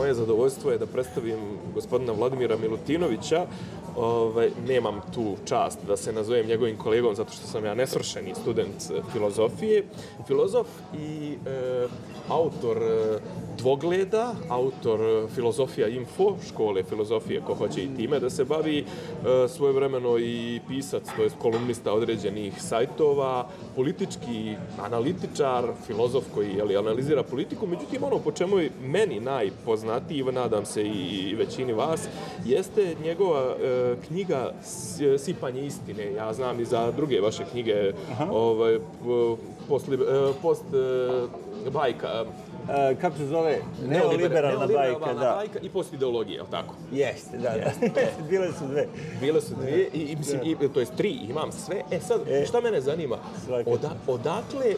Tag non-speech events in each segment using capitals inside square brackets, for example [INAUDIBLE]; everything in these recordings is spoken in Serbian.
moje zadovoljstvo je da predstavim gospodina Vladimira Milutinovića. Ovaj, nemam tu čast da se nazovem njegovim kolegom zato što sam ja nesvršeni student filozofije. Filozof i e, autor e, dvogleda, autor e, Filozofija Info, škole filozofije ko hoće i time da se bavi, e, svojevremeno i pisac, to je kolumnista određenih sajtova, politički analitičar, filozof koji jeli, analizira politiku, međutim ono po čemu je meni najpoznatiji, nadam se i većini vas, jeste njegova e, knjiga Sipanje istine. Ja znam i za druge vaše knjige, Aha. ovaj, posli, post e, bajka, Uh, kako se zove? Neoliberalna, bajka, da. bajka i postideologija, je li tako? Jeste, da, da. [LAUGHS] Bile su dve. Bile su dve, i, i mislim, i, to je tri, imam sve. E sad, e, šta mene zanima? Oda, odakle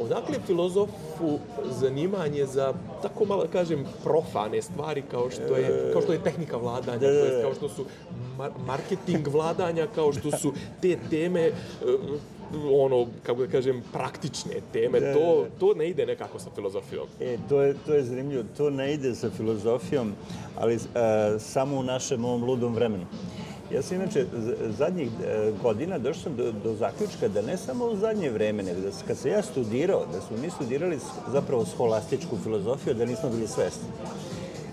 odakle filozofu zanimanje za tako malo da kažem profane stvari kao što je kao što je tehnika vladanja, da, da, da. kao što su mar marketing vladanja, kao što su te teme ono, kako da kažem, praktične teme, da, to, da. to ne ide nekako sa filozofijom. E, to je, to je zanimljivo, to ne ide sa filozofijom, ali uh, samo u našem ovom ludom vremenu. Ja sam inače zadnjih e, godina došao sam do, do zaključka da ne samo u zadnje vreme, nego da kad sam ja studirao, da smo mi studirali zapravo scholastičku filozofiju, da nismo bili svesni.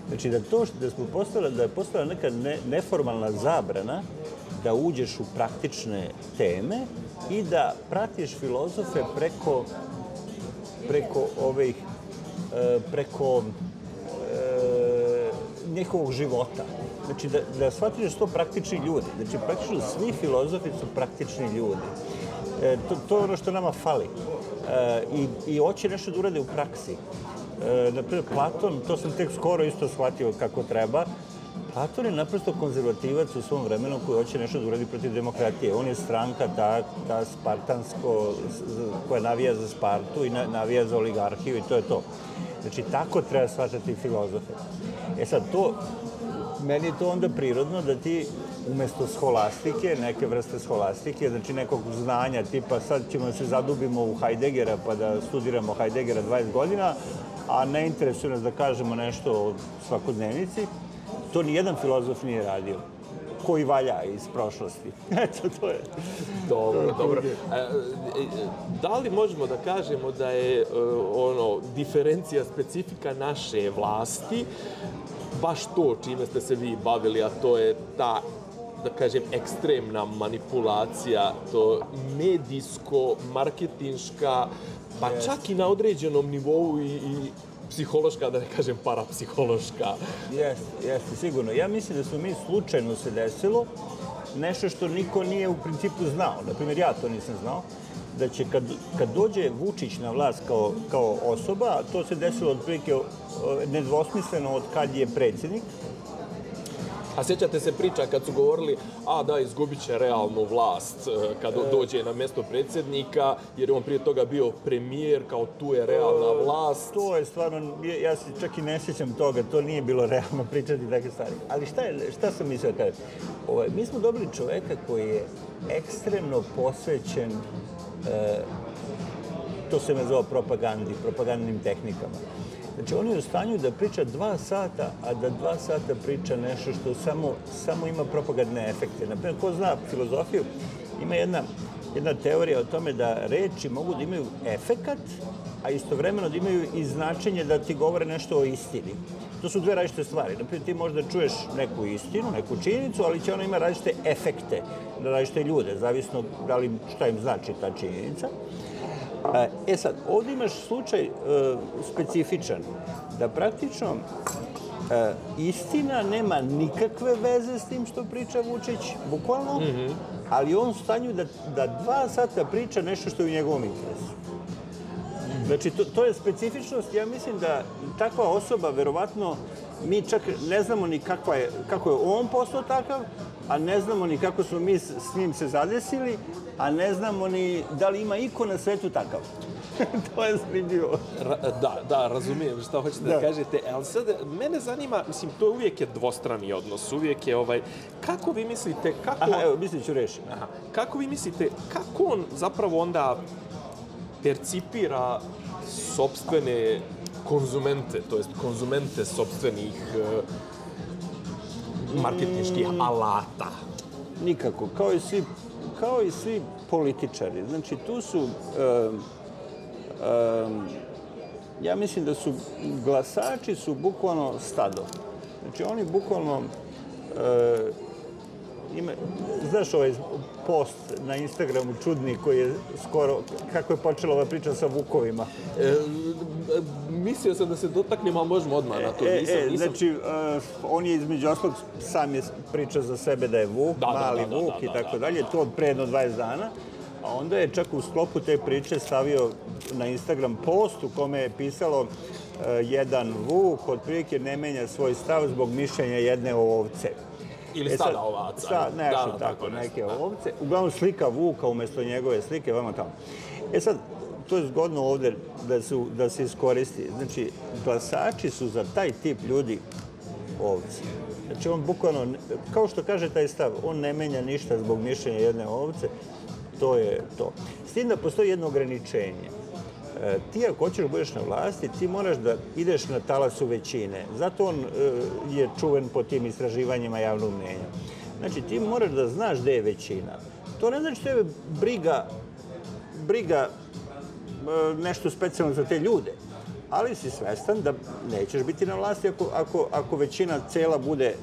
Znači da to što da smo postala, da je postala neka ne, neformalna zabrana da uđeš u praktične teme i da pratiš filozofe preko preko ovih e, preko e, njihovog života. Znači, da, da shvatiš da su to praktični ljudi. Znači, praktično svi filozofi su praktični ljudi. E, to, to je ono što nama fali. E, i, I hoće nešto da urade u praksi. E, naprimjer, Platon, to sam tek skoro isto shvatio kako treba, Platon je naprosto konzervativac u svom vremenu koji hoće nešto da uradi protiv demokratije. On je stranka ta, ta spartansko, koja navija za Spartu i navija za oligarhiju i to je to. Znači, tako treba shvatati filozofe. E sad, to, meni je to onda prirodno da ti umesto scholastike, neke vrste scholastike, znači nekog znanja, tipa sad ćemo da se zadubimo u Heideggera pa da studiramo Heideggera 20 godina, a ne interesuje nas da kažemo nešto o svakodnevnici, to ni jedan filozof nije radio koji valja iz prošlosti. [LAUGHS] Eto, to je... Dobro, dobro. E, e, da li možemo da kažemo da je e, ono diferencija specifika naše vlasti baš to čime ste se vi bavili, a to je ta da kažem, ekstremna manipulacija, to medijsko-marketinška, pa yes. čak i na određenom nivou i, i psihološka, da ne kažem parapsihološka. Jeste, jeste, sigurno. Ja mislim da smo mi slučajno se desilo nešto što niko nije u principu znao. Naprimjer, ja to nisam znao da će kad, kad dođe Vučić na vlast kao, kao osoba, to se desilo otprilike nedvosmisleno od kad je predsjednik, A sjećate se priča kad su govorili, a da, izgubit će realnu vlast e, kad e. dođe na mjesto predsjednika, jer je on prije toga bio premijer, kao tu je realna vlast. To je stvarno, ja se čak i ne sjećam toga, to nije bilo realno [LAUGHS] pričati takve stvari. Ali šta, je, šta sam mislio kada? Ovaj, mi smo dobili čoveka koji je ekstremno posvećen e, to se me zove propagandi, propagandnim tehnikama. Znači, on je u stanju da priča dva sata, a da dva sata priča nešto što samo, samo ima propagandne efekte. Naprimjer, ko zna filozofiju, ima jedna, jedna teorija o tome da reči mogu da imaju efekat, a istovremeno da imaju i značenje da ti govore nešto o istini. To su dve različite stvari. Naprimjer, ti možda čuješ neku istinu, neku činjenicu, ali će ona ima različite efekte na različite ljude, zavisno da li šta im znači ta činjenica. E sad, ovdje imaš slučaj e, specifičan, da praktično e, istina nema nikakve veze s tim što priča Vučić, bukvalno, mm -hmm. ali on u stanju da, da dva sata priča nešto što je u njegovom interesu. Znači, to, to je specifičnost, ja mislim da takva osoba, verovatno, mi čak ne znamo ni kakva je, kako je on postao takav, a ne znamo ni kako smo mi s, njim se zadesili, a ne znamo ni da li ima iko na svetu takav. [LAUGHS] to je zanimljivo. da, da, razumijem šta hoćete da. da kažete, ali sad mene zanima, mislim, to uvijek je dvostrani odnos, uvijek je ovaj, kako vi mislite, kako... Aha, evo, mislim ću reši. Aha, kako vi mislite, kako on zapravo onda percipira sobstvene konzumente, to jest konzumente sobstvenih e, marketinških alata. Nikako, kao i svi, kao i svi političari. Znači, tu su, um, um, ja mislim da su, glasači su bukvalno stado. Znači, oni bukvalno, uh, ima, znaš ovaj post na Instagramu čudni koji je skoro, kako je počela ova priča sa vukovima. E, mislio sam da se dotaknemo, a možemo odmah na to. E, Nisam, e, nisam... znači, uh, on je između oslog sam je priča za sebe da je Vuk, Da, da, mali da, da, Vuk da, i da, tako da, dalje, to od pre jedno 20 dana. A onda je čak u sklopu te priče stavio na Instagram post u kome je pisalo uh, jedan Vuk otprilike ne menja svoj stav zbog mišljenja jedne ovce. Ili stada ovaca. Sa, nešto Da, da, tako, tako neke da. ovce. Uglavnom slika Vuka umjesto njegove slike, vama tamo. E sad, to je zgodno ovde da, su, da se iskoristi. Znači, glasači su za taj tip ljudi ovce. Znači, on bukvalno, kao što kaže taj stav, on ne menja ništa zbog mišljenja jedne ovce, to je to. S tim da postoji jedno ograničenje. E, ti ako hoćeš da budeš na vlasti, ti moraš da ideš na talasu većine. Zato on e, je čuven po tim istraživanjima javnog mnenja. Znači, ti moraš da znaš gde je većina. To ne znači da je briga, briga nešto specijalno za te ljude. Ali si svestan da nećeš biti na vlasti ako, ako, ako većina cela bude e,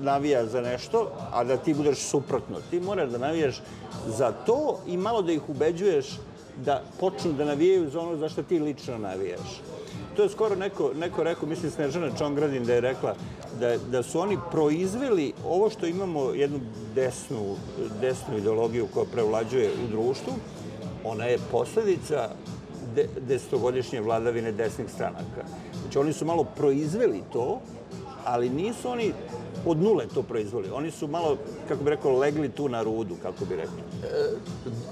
navija za nešto, a da ti budeš suprotno. Ti moraš da navijaš za to i malo da ih ubeđuješ da počnu da navijaju za ono za što ti lično navijaš. To je skoro neko, neko rekao, mislim Snežana Čongradin da je rekla da, da su oni proizveli ovo što imamo jednu desnu, desnu ideologiju koja prevlađuje u društvu, ona je posledica de, desetogodišnje vladavine desnih stranaka. Znači oni su malo proizveli to, ali nisu oni od nule to proizveli. Oni su malo, kako bi rekao, legli tu na rudu, kako bi rekao.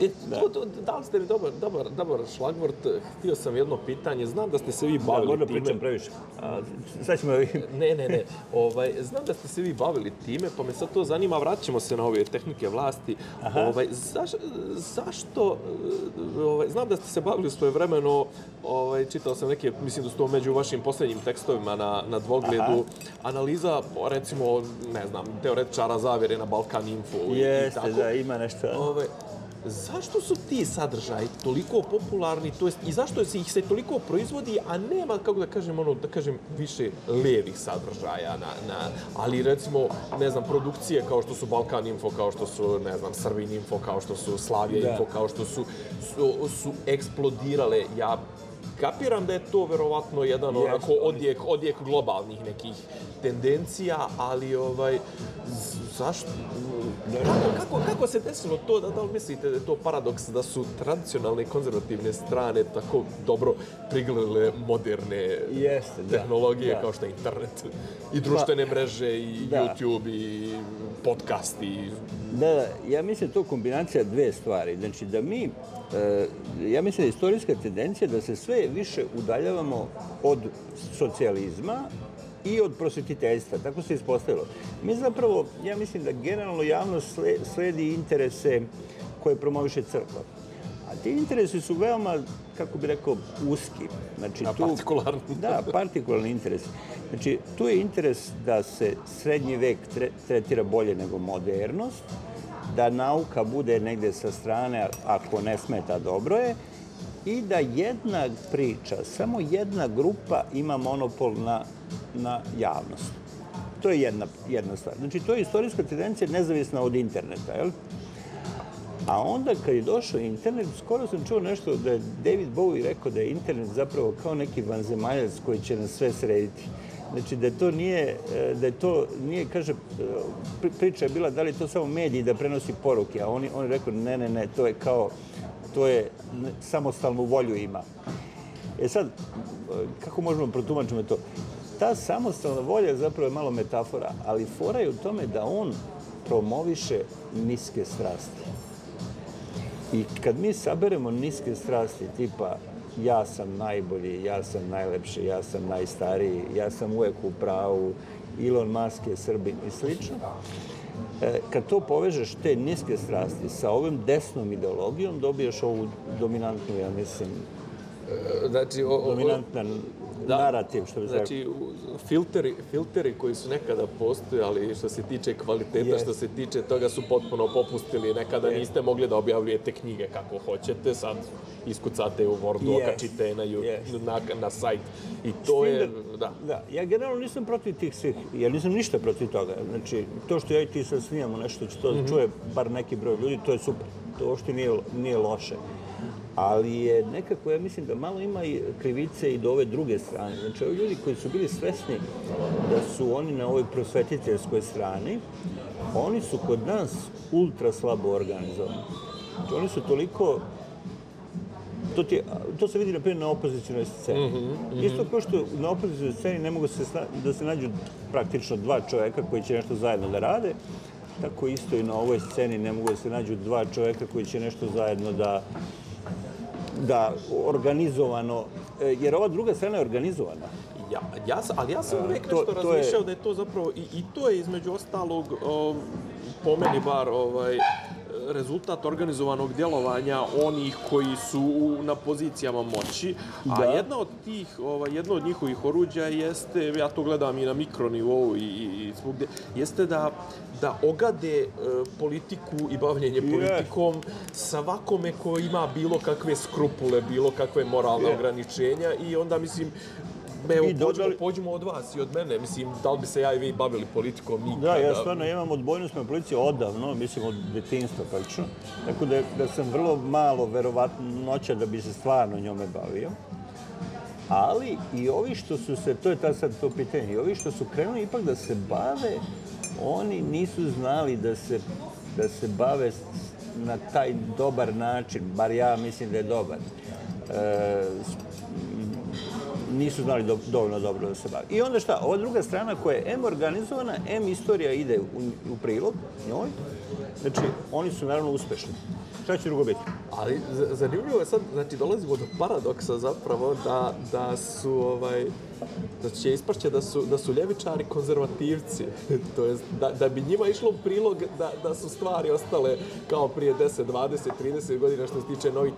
E, to, to, dali ste mi dobar, dobar, dobar šlagvort. Htio sam jedno pitanje. Znam da ste se vi Da, bavili možda time. pričam previše. A, sad ćemo... Ne, ne, ne. Ovaj, znam da ste se vi bavili time, pa me sad to zanima. Vratit ćemo se na ove tehnike vlasti. Ovaj, zaš, zašto... e, Ovaj, znam da ste se bavili svoje vremeno, ovaj, čitao sam neke, mislim da su to među vašim posljednjim tekstovima na, na dvogledu, Aha. analiza, recimo, ne znam, teoretičara zavjere na Balkan Info i- i Jeste, tako. da, ima nešto. Ove, zašto su ti sadržaji toliko popularni, to jest i zašto se ih se toliko proizvodi, a nema, kako da kažem, ono, da kažem, više levih sadržaja, na, na, ali recimo, ne znam, produkcije kao što su Balkan Info, kao što su, ne znam, Srbin Info, kao što su Slavija Da. Info, kao što su, su, su eksplodirale, ja kapiram da je to verovatno jedan Jeste, onako odjek, odjek globalnih nekih tendencija, ali ovaj, zašto? Kako, kako, kako se desilo to, da, da li mislite da je to paradoks da su tradicionalne konzervativne strane tako dobro priglele moderne Jeste, da. tehnologije Da. kao što je internet i društvene mreže i Da. YouTube i podcast i Da, da, ja mislim da to kombinacija dve stvari. Znači da mi, ja mislim da je istorijska tendencija da se sve više udaljavamo od socijalizma i od prosvetiteljstva, tako se ispostavilo. Mi zapravo, ja mislim da generalno javnost sle- sledi interese koje promoviše crkva. A ti interesi su veoma, kako bi rekao, uski. Znači, A, partikularni. Da, partikularni interes. Znači, tu je interes da se srednji vek tre, tretira bolje nego modernost, da nauka bude negde sa strane, ako ne smeta, dobro je, i da jedna priča, samo jedna grupa ima monopol na, na javnost. To je jedna, jedna stvar. Znači, to je istorijska tendencija nezavisna od interneta, jel? A onda kad je došao internet, skoro sam čuo nešto da je David Bowie rekao da je internet zapravo kao neki vanzemaljac koji će nas sve srediti. Znači da to nije, e, da to nije, kaže, e, pri- priča je bila da li to samo mediji da prenosi poruke, a on, on je rekao ne, ne, ne, to je kao, to je samostalnu volju ima. E sad, kako možemo protumačiti to? Ta samostalna volja zapravo je malo metafora, ali fora je u tome da on promoviše niske strasti. I kad mi saberemo niske strasti, tipa ja sam najbolji, ja sam najlepši, ja sam najstariji, ja sam uvek u pravu, Elon Musk je Srbin i slično, e, kad to povežeš te niske strasti sa ovim desnom ideologijom, dobiješ ovu dominantnu, ja mislim, znači, o, o, dominantan Da. narativ, što bi. Znači, filteri, filteri koji su nekada postojali što se tiče kvaliteta, Jest. što se tiče toga su potpuno popustili. Nekada Jest. niste mogli da objavljujete knjige kako hoćete, sad iskucate u Wordu, Jest. okačite na, ju- Jest. na, na sajt. I to je, da. Da, ja generalno nisam protiv tih svih, ja nisam ništa protiv toga. Znači, to što ja i ti sad snimamo nešto, će to Mhm. mm čuje bar neki broj ljudi, to je super. To uopšte nije, nije loše. Ali je nekako, ja mislim da malo ima i krivice i do ove druge strane. Znači, ovi ljudi koji su bili svesni da su oni na ovoj prosvetiteljskoj strani, oni su kod nas ultra slabo organizovani. Znači, oni su toliko to, ti, to se vidi na primjer na opozicijnoj sceni. Isto kao što na opozicijnoj sceni ne mogu se sna- da se nađu praktično dva čoveka koji će nešto zajedno da rade, tako isto i na ovoj sceni ne mogu da se nađu dva čoveka koji će nešto zajedno da da organizovano, e, jer ova druga strana je organizovana. Ja, ja ali ja sam uvijek to- nešto to je- razmišljao da je to zapravo, i, i to je između ostalog, o, po meni bar, ovaj, rezultat organizovanog djelovanja onih koji su u, na pozicijama moći, a Da. jedna od tih, ovaj, jedno od njihovih oruđa jeste, ja to gledam i na mikronivou i, i, i svugdje, jeste da da ogade e, politiku i bavljenje Je. politikom svakome ko ima bilo kakve skrupule, bilo kakve moralne Je. ograničenja i onda mislim Evo, I dodali- pođimo od vas i od mene. Mislim, da li bi se ja i vi bavili politikom nikada? Da, ja stvarno imam odbojnost na policiji odavno, mislim od detinstva praktično. Tako da, da sam vrlo malo verovatnoća da bi se stvarno njome bavio. Ali i ovi što su se, to je ta sad to pitanje, i ovi što su krenuli ipak da se bave, oni nisu znali da se, da se bave na taj dobar način, bar ja mislim da je dobar. E, nisu znali do, dovoljno dobro da se bavi. I onda šta, ova druga strana koja je M organizovana, M istorija ide u, u prilog njoj, znači oni su naravno uspešni. Šta će drugo biti? Ali zanimljivo je sad, znači dolazimo do paradoksa zapravo da, da su ovaj da će ispašće da su, da su ljevičari konzervativci. [LAUGHS] to jest da, da bi njima išlo u prilog da, da su stvari ostale kao prije 10, 20, 30 godina što se tiče novih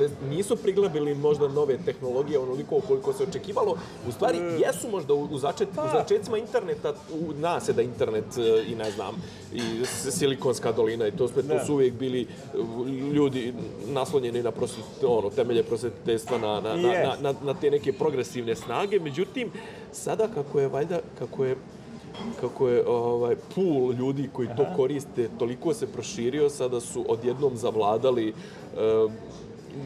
jest nisu priglabili možda nove tehnologije onoliko koliko se očekivalo. U stvari jesu možda u, začet, u začetcima interneta u nas je da internet e, i ne znam i silikonska dolina i to sve to Da. su uvijek bili uh, ljudi naslonjeni na prosvet, ono, temelje prosvetiteljstva, na, na, na, na, na te neke progresivne snage. Međutim, sada kako je valjda, kako je kako je ovaj pool ljudi koji to koriste toliko se proširio, sada su odjednom zavladali uh,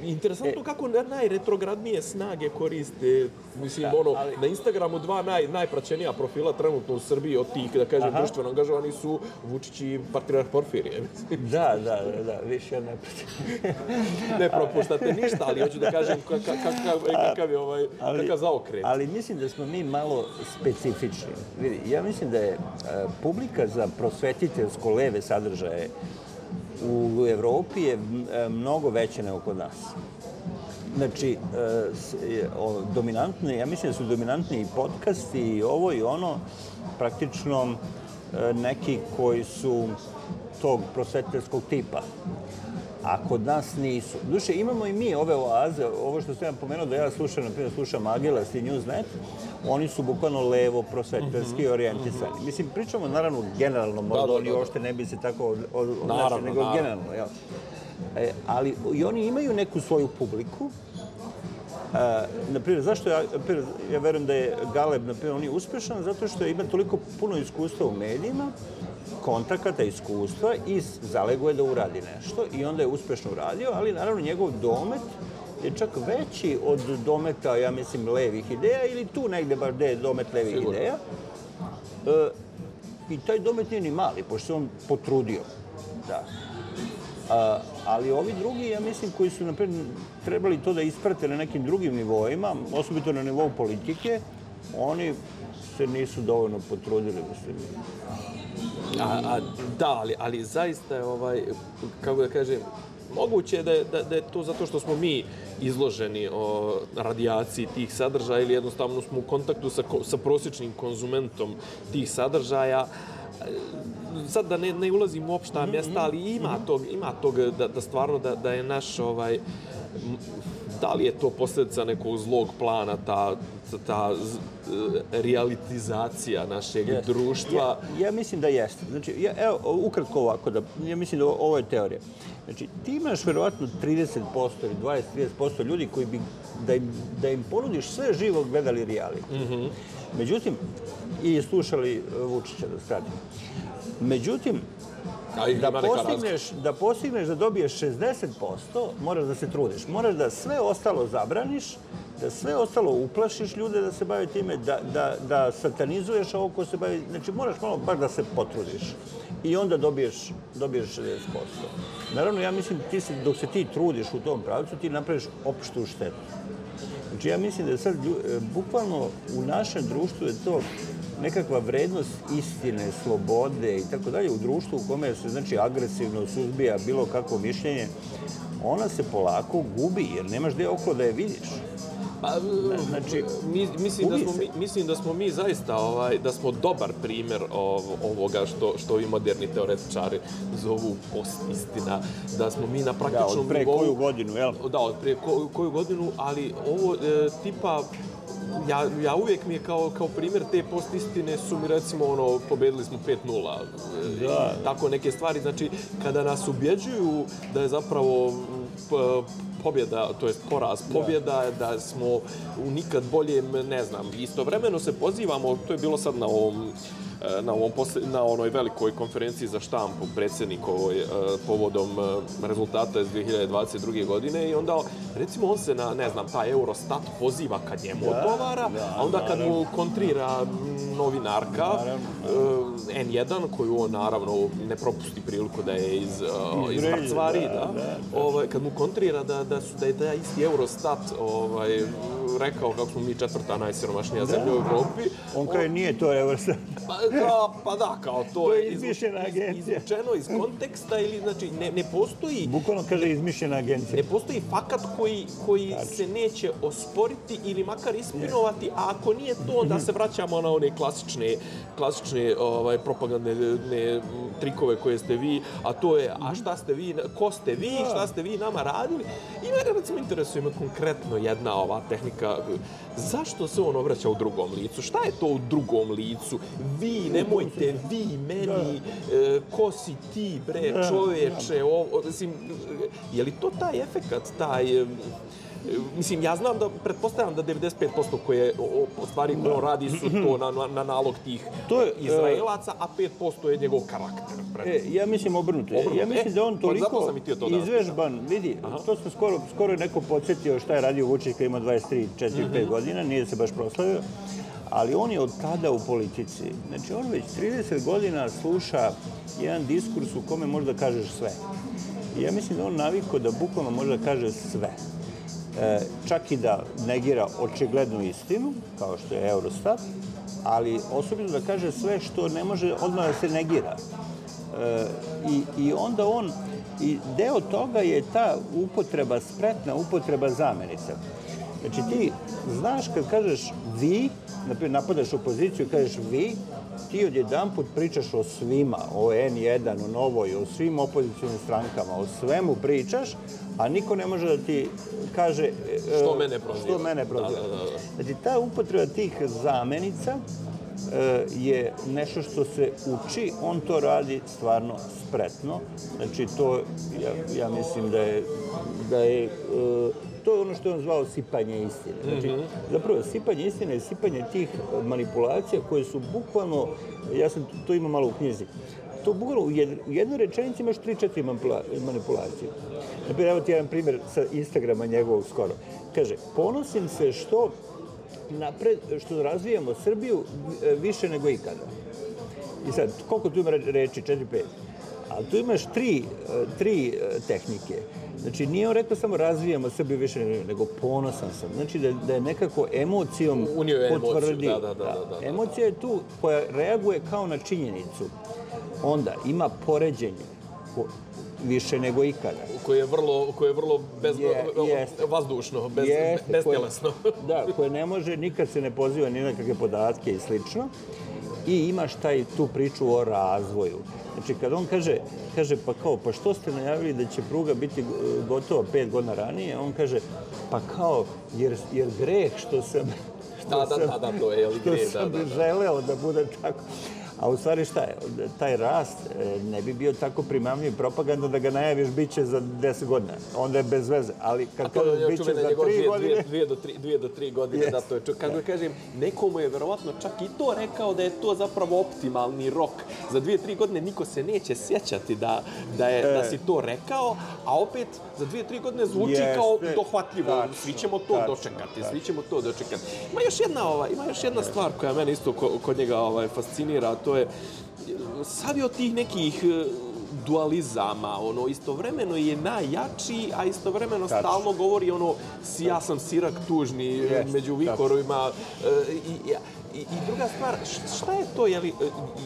Interesantno kako na- najretrogradnije snage koriste, mislim, Da, ono, ali- na Instagramu dva naj, najpraćenija profila trenutno u Srbiji od tih, da kažem, Aha. društveno angažovani su Vučić i Patriarh Porfirije. [LAUGHS] Da, da, da, da, više ne ne propuštate ništa, ali hoću da kažem ka- ka- kakav, kakav je ovaj, kakav zaokret. ali mislim da smo mi malo specifični. Vidi, ja mislim da je e, publika za prosvetiteljsko leve sadržaje u Evropi je e, mnogo veća nego kod nas. Znači, e, dominantni, ja mislim da su dominantni i podcasti i ovo i ono, praktično e, neki koji su tog prosvetiteljskog tipa. A kod nas nisu. Duše, imamo i mi ove oaze, ovo što sam ja pomenuo da ja slušam, na primjer, slušam Agilas i Newsnet, oni su bukvalno levo prosvetiteljski orijentisani. Mislim, pričamo naravno generalno, možda da, oni da, da. uopšte ne bi se tako od, od, Naravno, nego naravno. generalno, jel? E, ali i oni imaju neku svoju publiku, Uh, na primjer, zašto ja, na primjer, ja verujem da je Galeb, na primjer, on je uspešan zato što ima toliko puno iskustva u medijima, kontakata, iskustva i zaleguje da uradi nešto i onda je uspešno uradio, ali naravno njegov domet je čak veći od dometa, ja mislim, levih ideja ili tu negde baš gde je domet levih Sigurno. ideja. E, I taj domet nije ni mali, pošto se on potrudio. Da. A, ali ovi drugi, ja mislim, koji su napred, trebali to da isprate na nekim drugim nivoima, osobito na nivou politike, oni se nisu dovoljno potrudili, mislim. A, a, da, ali, ali zaista je ovaj, kako da kažem, moguće je da je, da, da je to zato što smo mi izloženi o radijaciji tih sadržaja ili jednostavno smo u kontaktu sa, sa prosječnim konzumentom tih sadržaja. Sad da ne, ne ulazim u opšta mjesta, ali ima tog, ima tog da, da stvarno da, da je naš ovaj, da li je to posljedica nekog zlog plana, ta, ta, ta e, realitizacija našeg Jeste. društva? Ja, ja mislim da jeste. Znači, ja, evo, ukratko ovako, da, ja mislim da ovo je teorija. Znači, ti imaš verovatno 30% ili 20-30% ljudi koji bi, da im, da im ponudiš sve živo gledali reality. Mm -hmm. Međutim, i slušali e, Vučića da skratim. Međutim, da razlika. postigneš, da postigneš da dobiješ 60%, moraš da se trudiš. Moraš da sve ostalo zabraniš, da sve ostalo uplašiš ljude da se bave time, da, da, da satanizuješ ovo ko se bavi. Znači, moraš malo baš da se potrudiš. I onda dobiješ, dobiješ 60%. Naravno, ja mislim, ti se, dok se ti trudiš u tom pravcu, ti napraviš opštu štetu. Znači, ja mislim da je sad, e, bukvalno u našem društvu je to nekakva vrednost istine, slobode i tako dalje u društvu u kome se znači agresivno suzbija bilo kakvo mišljenje, ona se polako gubi jer nemaš gde oko da je vidiš. Pa, znači, mi, mislim, da smo mi, mislim da smo mi zaista ovaj, da smo dobar primjer ov, ovoga što, što ovi moderni teoretičari zovu post-istina, da smo mi na Da, praktičnom od pre nivou... koju godinu, jel? Da, od prije ko, koju godinu, ali ovo e, tipa ja, ja uvijek mi je kao, kao primjer te postistine su mi recimo ono, pobedili smo 5-0. e, Da. Tako neke stvari, znači kada nas ubjeđuju da je zapravo pobjeda, to jest poraz pobjeda, da smo u nikad boljem, ne znam, istovremeno se pozivamo, to je bilo sad na ovom na, ovom posle, na onoj velikoj konferenciji za štampu predsjednikovoj e, povodom e, rezultata iz 2022. godine i onda recimo on se na ne znam taj Eurostat poziva kad njemu Da, odgovara, da, a onda kad mu naravno. kontrira m, novinarka Naravno, e, N1 koju on naravno ne propusti priliku da je iz, e, iz Iz Relje, mrcvari, da, da, da, Ovaj, kad mu kontrira da, da, su, da je taj isti Eurostat ovaj, rekao kako smo mi četvrta najsiromašnija zemlja u Evropi. On kaže nije to Eurostat. Pa, da, pa da, kao to, To je izmišljena agencija. Izvučeno iz konteksta ili, znači, ne, ne postoji Bukvalno kaže izmišljena agencija. ne postoji fakat koji, koji se neće osporiti ili makar ispinovati, a ako nije to, onda se vraćamo na one klasične, klasične ovaj, propagandne ne, trikove koje ste vi, a to je, a šta ste vi, ko ste vi, šta ste vi nama radili. I mene, recimo, interesuje me konkretno jedna ova tehnika, zašto se on obraća u drugom licu? Šta je to u drugom licu? Vi, nemojte, vi, meni, e, ko si ti, bre, čoveče, ovo, mislim, je li to taj efekat, taj, e, Mislim, ja znam da, pretpostavljam da 95% koje, o, o, stvari koje on radi su [CLEARS THROAT] to na, na, na nalog tih To je, Izraelaca, a 5% je njegov karakter. E, ja mislim obrnuto. Obrnuto. Ja mislim E, da on pa toliko sam to da izvežban, vidi, to smo skoro, skoro neko podsjetio šta je radio Vučić kad ima 23, 4, 5 godina, nije se baš proslavio, ali on je od tada u politici. Znači, on već 30 godina sluša jedan diskurs u kome možda kažeš sve. I ja mislim da on naviko da bukvalno može da kaže sve. E, čak i da negira očiglednu istinu, kao što je Eurostat, ali osobito da kaže sve što ne može odmah da se negira. E, i, I onda on, i deo toga je ta upotreba, spretna upotreba zamenica. Znači ti znaš kad kažeš vi, napadaš opoziciju i kažeš vi, ti odjedan put pričaš o svima, o N1, o Novoj, o svim opozicijnim strankama, o svemu pričaš, a niko ne može da ti kaže... e, Što mene proziva. Što mene proziva. Da, da, da. Znači, ta upotreba tih zamenica e, je nešto što se uči, on to radi stvarno spretno. Znači, to, ja, ja mislim da je, da je e, to je ono što je on zvao sipanje istine. Znači, zapravo, sipanje istine je sipanje tih manipulacija koje su bukvalno, ja sam to imao malo u knjizi, to bukvalno u jed- u jednoj rečenici imaš 3-4 manipula- manipulacije. Naprimjer, evo ti jedan primjer sa Instagrama njegovog skoro. Kaže, ponosim se što napred, što razvijamo Srbiju e, više nego ikada. I sad, koliko tu ima re- reči? 4-5. A tu imaš tri, e, tri e, tehnike. Znači, nije on rekao samo razvijamo Srbiju više nego, ponosan sam. Znači, da, da je nekako emocijom Unio je emociju, potvrdi. da, da, da, da, da. Emocija je tu koja reaguje kao na činjenicu. Onda ima poređenje više nego ikada. koje je vrlo, koje je vrlo bez, Je- jeste. vazdušno, bez, Jeste, beztjelesno. Koje, da, koje ne može, nikad se ne poziva ni na kakve podatke i slično. I imaš taj, tu priču o razvoju. Znači, kad on kaže, kaže, pa kao, pa što ste najavili da će pruga biti gotova pet godina ranije, on kaže, pa kao, jer, jer greh što sam, [LAUGHS] što Da, da, sam, da, da, to je, što greh, da, da, da. želeo da bude tako. A u stvari šta je? Taj rast e, ne bi bio tako primamljiv propaganda da ga najaviš bit će za 10 godina. Onda je bez veze. Ali kad to bit će za njegova 3 dvije, godine... dvije, dvije, do tri, dvije do tri godine, Jest. da to je ču, kako da kažem, nekomu je verovatno čak i to rekao da je to zapravo optimalni rok. Za dvije, tri godine niko se neće sjećati da, da, je, da si to rekao, a opet za dvije, tri godine zvuči Jeste. kao dohvatljivo. Tačno, svi ćemo to tačno, dočekati, svi ćemo to dočekati. Ima još jedna, ovaj, ima još jedna stvar koja mene isto ko- kod njega ovaj, fascinira, a to je sav je od tih nekih e, dualizama, ono, istovremeno je najjači, a istovremeno Tačno. stalno govori ono, si ja sam sirak tužni Jest, među tačno. vikorovima. e, i, i, I druga stvar, šta je to, je li, e,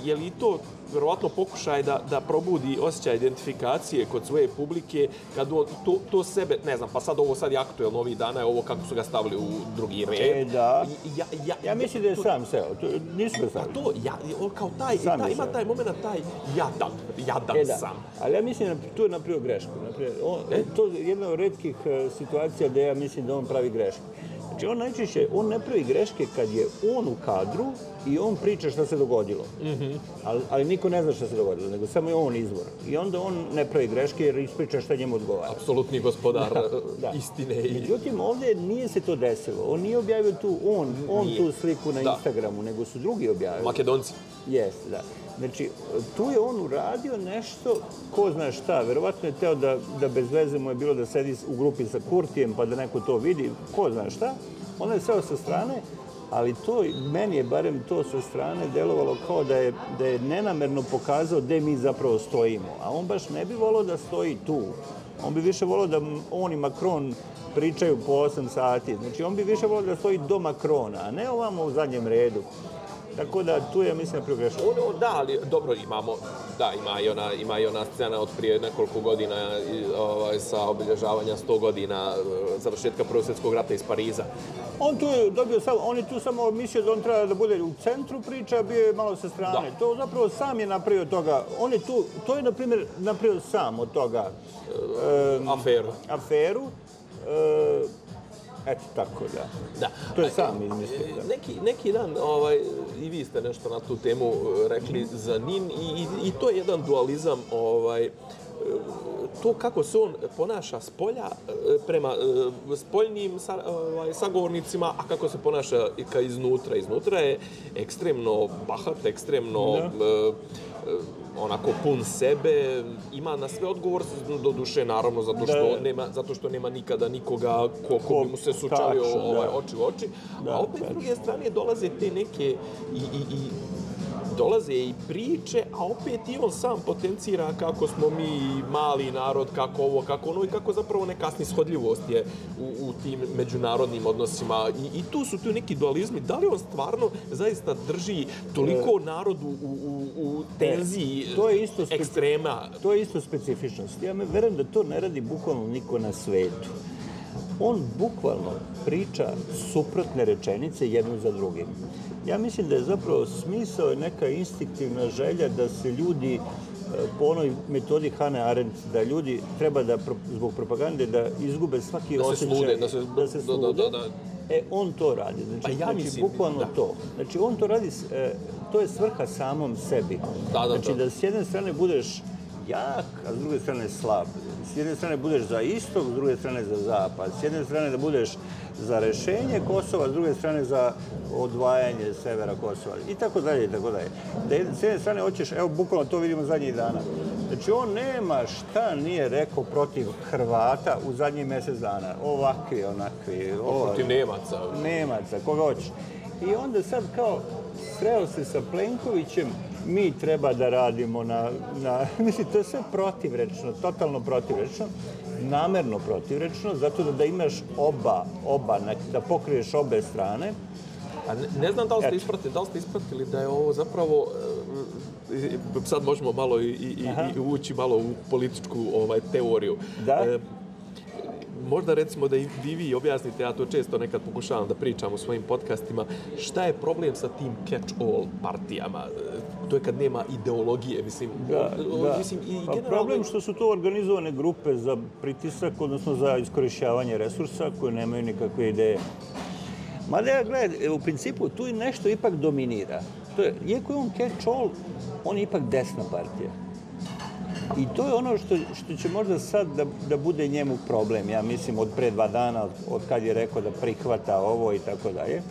je li to verovatno pokušaj da, da probudi osjećaj identifikacije kod svoje publike, kad on to, to sebe, ne znam, pa sad ovo sad je aktuelno ovih dana, je ovo kako su ga stavili u drugi red. E, da. Ja, ja, Ja mislim da je to- sam seo. To, nisu ga Pa stavili. to, ja, on kao taj, Sam taj ima taj moment, taj jadan, jadan E da, sam. ali ja mislim da tu je napravio grešku. Naprijed, on, E? To je jedna od redkih e, situacija da ja mislim da on pravi grešku. Znači on najčešće, on ne pravi greške kad je on u kadru i on priča šta se dogodilo. Mhm. ali, ali niko ne zna šta se dogodilo, nego samo je on izvor. I onda on ne pravi greške jer ispriča šta njemu odgovara. Apsolutni gospodar Da. istine i... Međutim, ovdje nije se to desilo. On nije objavio tu, on, on Nije. tu sliku na Da. Instagramu, nego su drugi objavili. Makedonci. Jeste, da. Znači, tu je on uradio nešto, ko zna šta, verovatno je teo da, da bez veze mu je bilo da sedi u grupi sa Kurtijem pa da neko to vidi, ko zna šta. Onda je seo sa strane, ali to, meni je barem to sa strane delovalo kao da je, da je nenamerno pokazao gde mi zapravo stojimo. A on baš ne bi volao da stoji tu. On bi više volao da on i Macron pričaju po 8 sati. Znači, on bi više volao da stoji do Macrona, a ne ovamo u zadnjem redu. Tako da tu je, mislim, pregrešno. Ono, da, ali dobro imamo, da, ima i ona, ima i ona scena od prije nekoliko godina ovaj, sa obilježavanja 100 godina e, završetka Prvog svjetskog rata iz Pariza. On tu je dobio samo, on je tu samo mislio da on treba da bude u centru priče, a bio je malo sa strane. Da. To zapravo sam je napravio toga. On je tu, to je na primjer napravio sam od toga e, Aferu. aferu. E, eto tako da. Da. To je sam izmislio. E, Da. Neki, neki dan, ovaj, i vi ste nešto na tu temu e, rekli za NIN i, i, i to je jedan dualizam, ovaj, e, to kako se on ponaša s polja e, prema e, spoljnim sa, ovaj, sagovornicima, a kako se ponaša i ka iznutra. Iznutra je ekstremno bahat, ekstremno Da. E, e, onako pun sebe, ima na sve odgovor, do duše naravno zato što Da. nema zato što nema nikada nikoga ko, ko bi mu se sučalio Tačno, da. ovaj, oči u oči. Da, a opet s druge strane dolaze te neke i, i, i dolaze i priče, a opet i on sam potencira kako smo mi mali narod, kako ovo, kako ono i kako zapravo neka snishodljivost je u, u tim međunarodnim odnosima. I, I tu su tu neki dualizmi. Da li on stvarno zaista drži toliko narodu u, u, u tenziji E, to je isto speci- ekstrema? To je isto specifičnost. Ja me verujem da to ne radi bukvalno niko na svetu. On bukvalno priča suprotne rečenice jednu za drugim. Ja mislim da je zapravo smisao je neka instinktivna želja da se ljudi e, po onoj metodi Hane Arendt, da ljudi treba da zbog propagande da izgube svaki Da osjećaj, slude, da se- da se da, da, slude. da, da. E, on to radi. Znači, Pa ja znači mislim, bukvalno da. to. Znači, on to radi, e, to je svrha samom sebi. Da, da, znači, da. da s jedne strane budeš jak, a s druge strane slab. S jedne strane budeš za istok, s druge strane za zapad. S jedne strane da budeš za rešenje Kosova, s druge strane za odvajanje severa Kosova. I tako dalje, i tako dalje. Da s jedne strane hoćeš, evo, bukvalno to vidimo zadnjih dana. Znači, on nema šta nije rekao protiv Hrvata u zadnjih mjesec dana. Ovakvi, onakvi. ova- Protiv Nemaca. Nemaca, koga hoćeš. I onda sad kao sreo se sa Plenkovićem, mi treba da radimo na, na... [LAUGHS] Mislim, to je sve protivrečno, totalno protivrečno, namerno protivrečno, zato da, da imaš oba, oba, da pokriješ obe strane. A ne, ne znam da li ste ispratili, da li ste ispratili da je ovo zapravo e, e, sad možemo malo i, i, Aha. i ući malo u političku ovaj teoriju. Da. E, možda recimo da i vi, objasnite, ja to često nekad pokušavam da pričam u svojim podcastima, šta je problem sa tim catch-all partijama? To je kad nema ideologije, mislim. Da, o- da. Mislim, i pa generalno- problem što su to organizovane grupe za pritisak, odnosno za iskorišćavanje resursa koje nemaju nikakve ideje. Mada ja gledaj, u principu tu i nešto ipak dominira. To je, iako je on catch-all, on je ipak desna partija. I to je ono što, što će možda sad da, da bude njemu problem, ja mislim, od pre dva dana, od, od kad je rekao da prihvata ovo i tako dalje.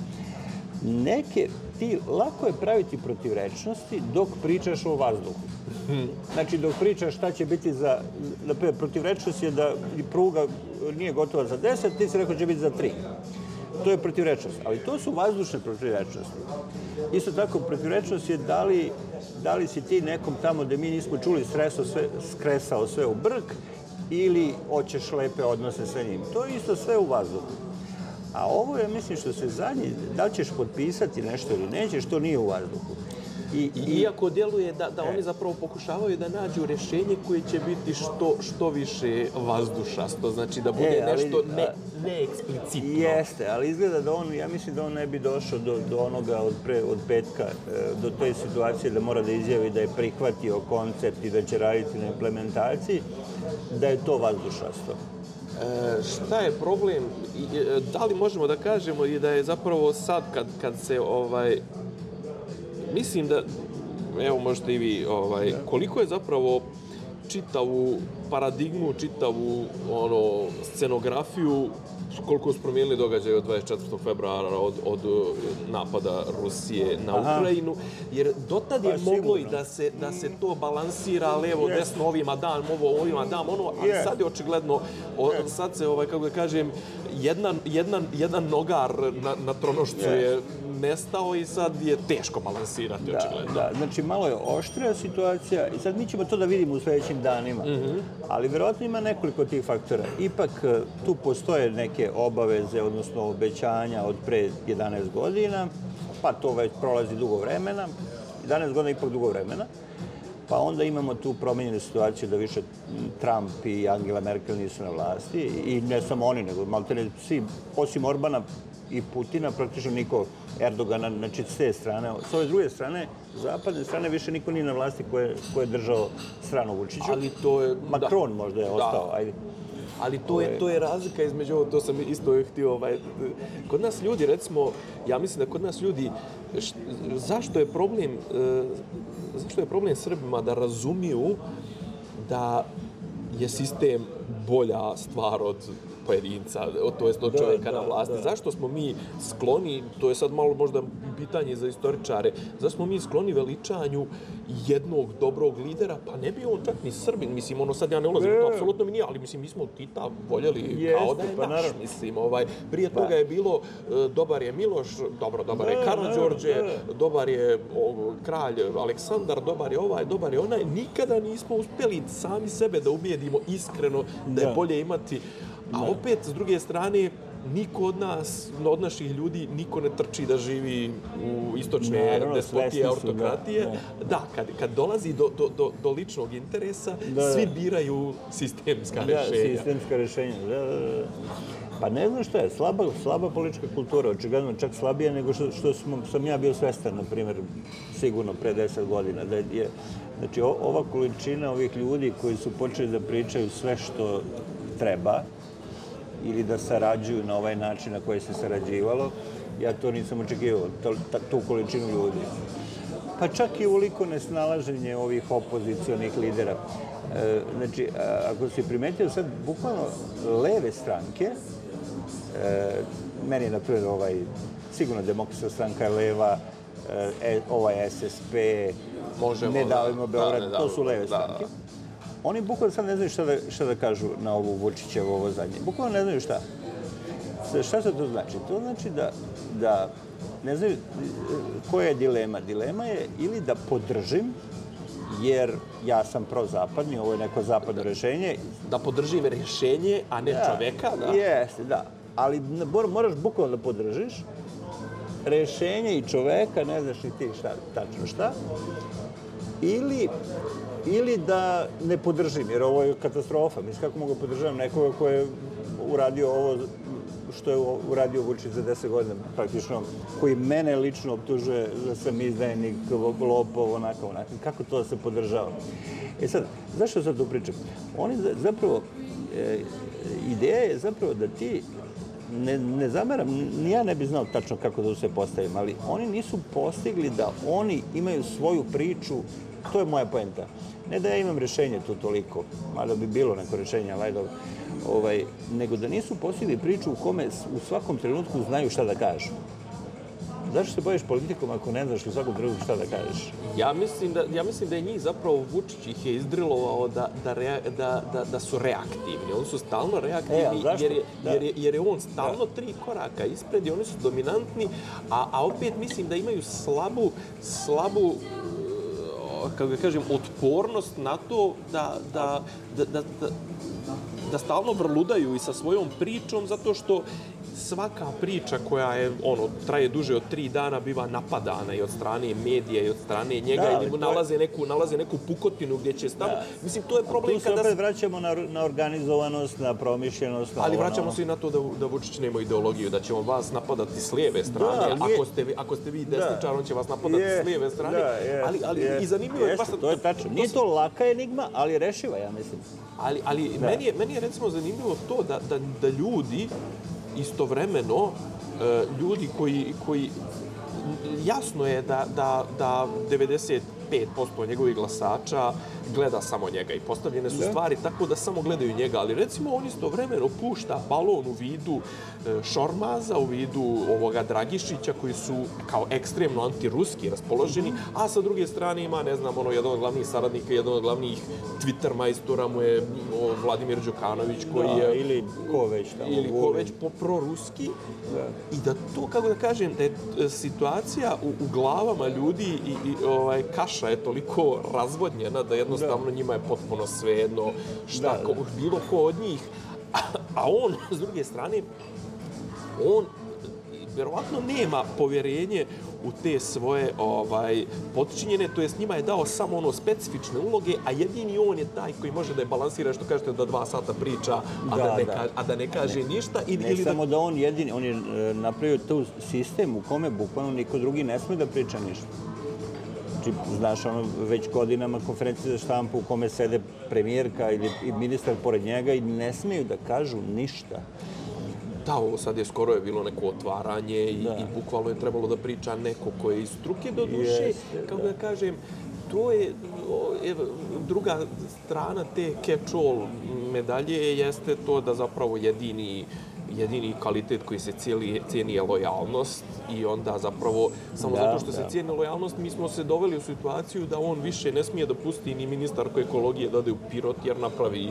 Neke, ti, lako je praviti protivrečnosti dok pričaš o vazduhu. Znači, dok pričaš šta će biti za... Primjer, protivrečnost je da pruga nije gotova za 10, ti si rekao da će biti za 3. To je protivrečnost. Ali to su vazdušne protivrečnosti. Isto tako, protivrečnost je da li, da li si ti nekom tamo gde mi nismo čuli sreso sve, skresao sve u brk ili hoćeš lepe odnose sa njim. To je isto sve u vazduhu. A ovo je, mislim, što se zadnji, da li ćeš potpisati nešto ili nećeš, to nije u vazduhu. I, iako djeluje da, da oni zapravo pokušavaju da nađu rješenje koje će biti što, što više vazdušasto, znači da bude E, ali, nešto ne, a- neeksplicitno. Jeste, ali izgleda da on, ja mislim da on ne bi došao do, do onoga od, pre, od petka, e, do te situacije da mora da izjavi da je prihvatio koncept i da će raditi na implementaciji, da je to vazdušasto. E, šta je problem? E, Da li možemo da kažemo i da je zapravo sad kad, kad se ovaj mislim da evo možete i vi ovaj koliko je zapravo čitavu paradigmu, čitavu ono scenografiju koliko su promijenili događaje od 24. februara od, od uh, napada Rusije na Aha. Ukrajinu, jer dotad je Pa, moglo i da se, da se to balansira levo, Jest. desno, ovima dam ovo, ovima dam ono, ali Je. sad je očigledno, o, sad se, ovaj, kako da kažem, jedan, jedan, jedan nogar na, na tronošcu Je. je nestao i sad je teško balansirati, Da, očigledno. da, znači malo je oštrija situacija i sad mi ćemo to da vidimo u sledećim danima. Ali verovatno ima nekoliko tih faktora. Ipak e, tu postoje neke obaveze, odnosno obećanja od pre 11 godina, pa to već prolazi dugo vremena. 11 godina ipak dugo vremena. Pa onda imamo tu promenjenu situaciju da više Trump i Angela Merkel nisu na vlasti i ne samo oni, nego maltene svi, osim Orbana i Putina, praktično niko Erdogana, znači s te strane. S ove druge strane, zapadne strane, više niko nije na vlasti ko je, ko je držao stranu Vučiću. Ali to je... Makron možda je Da. ostao, ajde. Ali to je, to je razlika između ovo, to sam isto htio, ovaj, kod nas ljudi, recimo, ja mislim da kod nas ljudi, š, zašto je problem, e, zašto je problem Srbima da razumiju da je sistem bolja stvar od pojedinca, od, to jest od Da, čovjeka da, na vlasti. da. Zašto smo mi skloni, to je sad malo možda pitanje za istoričare, zašto smo mi skloni veličanju jednog dobrog lidera, pa ne bi on čak ni Srbin, mislim, ono sad ja ne ulazim to, apsolutno mi nije, ali mislim, mi smo Tita voljeli Jeste, kao da je pa naš, naravno. mislim, ovaj, prije toga je bilo, e, dobar je Miloš, dobro, dobar je Da, Karađorđe, da, dobar je o, kralj Aleksandar, dobar je ovaj, dobar je onaj, nikada nismo uspjeli sami sebe da ubijedimo iskreno da je Da. bolje imati, a opet, s druge strane, niko od nas, od naših ljudi, niko ne trči da živi u istočne Naravno, despotije, su, autokratije. da, Da, kad, kad dolazi do, do, do, do ličnog interesa, Da. svi biraju sistemska Da, rješenja. sistemska rešenja. Da, da, da. Pa ne znam šta je, slaba, slaba politička kultura, očigledno čak slabija nego što, što smo, sam ja bio svestan, na primjer, sigurno pre 10 godina. Da je, znači, o, ova količina ovih ljudi koji su počeli da pričaju sve što treba ili da sarađuju na ovaj način na koji se sarađivalo, ja to nisam očekivao, to, ta, tu količinu ljudi. Pa čak i uliko nesnalaženje ovih opozicionih lidera. E, znači, a, ako si primetio sad, bukvalno leve stranke, e, meni je, na primjer, ovaj, sigurno demokratska stranka je leva, e, ovaj SSP, Možemo, ne da. davimo Da, Beograd, ne to davimo, su leve da. stranke. Oni bukvalno sad ne znaju šta da, šta da kažu na ovu Vučićevo ovo zadnje. Bukvalno ne znaju šta. Šta se to znači? To znači da, da ne znaju e, koja je dilema. Dilema je ili da podržim, jer ja sam prozapadni, ovo je neko zapadno rešenje. Da podržim rješenje, a ne čoveka, da. Jeste, da. Ali mor- moraš bukvalno da podržiš, rešenje i čoveka, ne znaš ni ti šta, tačno šta, ili, ili da ne podržim, jer ovo je katastrofa. Mislim, kako mogu podržavam nekoga ko je uradio ovo što je uradio Vučić za 10 godina, praktično, koji mene lično optužuje da sam izdajnik, lopov, onako, onako. Kako to da se podržava? E sad, zašto sad to pričam? Oni zapravo, e, ideja je zapravo da ti ne, ne zameram, ni ja ne bi znao tačno kako da se postavim, ali oni nisu postigli da oni imaju svoju priču, to je moja poenta. Ne da ja imam rešenje tu toliko, mada bi bilo neko rešenje, ali dobro, ovaj, nego da nisu postigli priču u kome u svakom trenutku znaju šta da kažu. Zašto se bojiš politikom ako ne znaš u svakom trenutku šta da kažeš? Ja mislim da, ja mislim da je njih zapravo Vučić ih je izdrilovao da, da, rea, da, da, da su reaktivni. Oni su stalno reaktivni e, jer, je, da. jer, je, jer je on stalno da. tri koraka ispred i oni su dominantni, a, a opet mislim da imaju slabu, slabu kako ga kažem, otpornost na to da, da, da, da, da, da stalno vrludaju i sa svojom pričom zato što svaka priča koja je ono traje duže od tri dana biva napadana i od strane medija i od strane njega da, ili mu nalaze neku nalaze neku pukotinu gdje će staviti. Da. Mislim to je problem kada tu se opet vraćamo na, na organizovanost, na promišljenost, na Ali ono... vraćamo se i na to da da Vučić nema ideologiju, da će on vas napadati s lijeve strane. Da, nije... ako ste ako ste vi da. desničar, da. on će vas napadati je, s lijeve strane. Da, je, ali ali je, i zanimljivo je baš to je tačno. Nije to laka enigma, ali je rešiva, ja mislim. Ali ali da. meni je meni je recimo zanimljivo to da da da ljudi istovremeno e, ljudi koji, koji jasno je da, da, da 95% njegovih glasača gleda samo njega i postavljene su stvari tako da samo gledaju njega, ali recimo on istovremeno pušta balon u vidu e, Šormaza, u vidu ovoga Dragišića koji su kao ekstremno antiruski raspoloženi, a sa druge strane ima, ne znam, ono, jedan od glavnih saradnika, jedan od glavnih Twitter majstora mu je o, Vladimir Đukanović koji da, je... Ili ko već tamo. Ili ko već po proruski. Da. I da to, kako da kažem, da je e, situacija u, u glavama ljudi i, i ovaj, kaša je toliko razvodnjena da jedno jednostavno da. njima je potpuno svejedno šta, da, ko, bilo ko od njih. A, a on, s druge strane, on verovatno nema povjerenje u te svoje ovaj potčinjene, to jest njima je dao samo ono specifične uloge, a jedini on je taj koji može da je balansira što kažete da dva sata priča, a da, da, ne, da. Kaže, a da ne kaže ne, ništa. Ili, ne ili samo da... da on jedini, on je e, napravio tu sistem u kome bukvalno niko drugi ne sme da priča ništa. Znači, znaš, ono, već godinama konferencije za štampu u kome sede premijerka ili ministar pored njega i ne smeju da kažu ništa. Da, ovo sad je skoro je bilo neko otvaranje i, da. i bukvalno je trebalo da priča neko ko je iz struke do duše, Jeste, kako da. da kažem, to je evo, druga strana te catch-all medalje jeste to da zapravo jedini jedini kvalitet koji se cijeli, cijeni je lojalnost i onda zapravo samo da, zato što da. se cijeni lojalnost mi smo se doveli u situaciju da on više ne smije da pusti ni ministarku ekologije da ode u Pirot jer napravi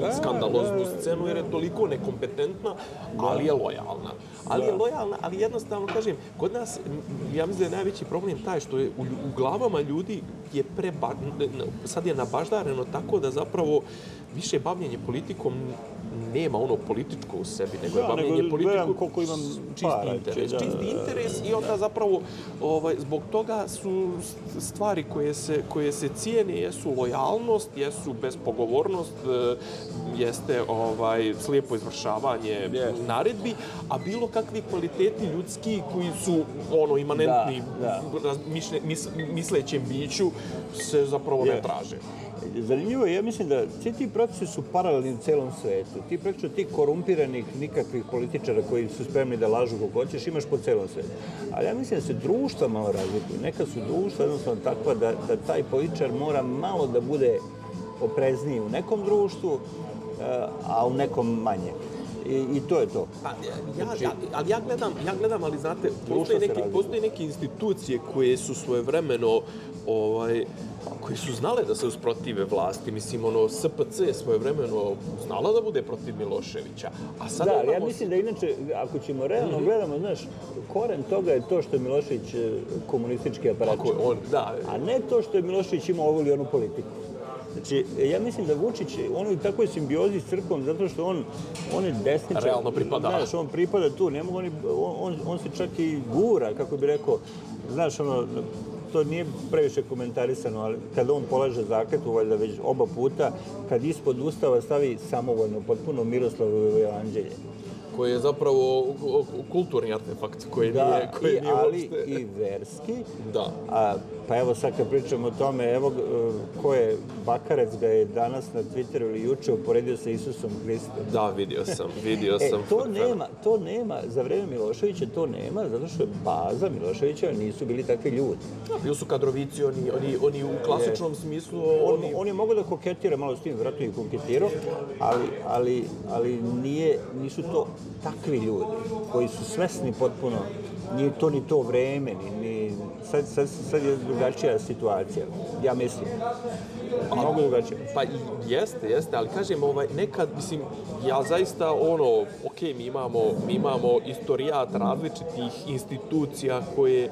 da, skandaloznu da, scenu jer je toliko nekompetentna, da. ali je lojalna. Ali da. je lojalna, ali jednostavno kažem, kod nas, ja mislim da je najveći problem taj što je u, u glavama ljudi je preba, sad je nabaždareno tako da zapravo više bavljenje politikom nema ono političko u sebi, nego da, je bavljenje nego politikom koliko imam čisti para, interes. Da, čisti interes i onda zapravo ovaj, zbog toga su stvari koje se, koje se cijene jesu lojalnost, jesu bezpogovornost, e, jeste ovaj slijepo izvršavanje yes. naredbi, a bilo kakvi kvaliteti ljudski koji su ono imanentni da, da. Misle, mis, mislećem biću se zapravo yes. ne traže zanimljivo je, ja mislim da svi ti procesi su paralelni u celom svetu. Ti praktično ti korumpiranih nikakvih političara koji su spremni da lažu kako hoćeš, imaš po celom svetu. Ali ja mislim da se društva malo razlikuju. Neka su društva jednostavno takva da, da taj političar mora malo da bude oprezniji u nekom društvu, eh, a u nekom manje. I, i to je to. Pa, ja, znači, ja, ali ja gledam, ja gledam, ali znate, postoje neke, postoje neke institucije koje su svojevremeno ovaj, koji su znale da se usprotive vlasti. Mislim, ono, SPC je svoje vremeno znala da bude protiv Miloševića. A sada da, ali ja mislim da inače, ako ćemo realno mm -hmm. gledamo, znaš, koren toga je to što je Milošević e, komunistički aparat. on, da. A ne to što je Milošević imao ovu ili onu politiku. Znači, ja mislim da Vučić, on u takvoj simbiozi s crkvom zato što on, on je desničar. Realno pripada. Znaš, on pripada tu, ne mogu on, on, on se čak i gura, kako bi rekao, znaš, ono, to nije previše komentarisano, ali kada on polaže zakletu, valjda već oba puta, kad ispod ustava stavi samovoljno, potpuno Miroslavovo evanđelje. koji je zapravo kulturni artefakt koji nije, koji i, nije ali uopšte... i verski. Da. A, pa evo sad kad pričamo o tome, evo e, ko je, Bakarec ga je danas na Twitteru ili juče uporedio sa Isusom Hristom. Da, vidio sam, vidio E, sam. to nema, to nema, za vreme Miloševića to nema, zato što je baza Miloševića nisu bili takvi ljudi. Da, bili su kadrovici, oni, oni, oni u klasičnom smislu, On, oni... on je mogao da koketira malo s tim, vratno i koketirao, ali, ali, ali nije, nisu to takvi ljudi koji su svesni potpuno, nije to ni to vreme, ni, ni, sad, sad, sad je drugačija situacija, ja mislim. Mnogo drugačija. Pa i jeste, jeste, ali kažem, ovaj, nekad, mislim, ja zaista, ono, ok, mi imamo, mi imamo istorijat različitih institucija koje,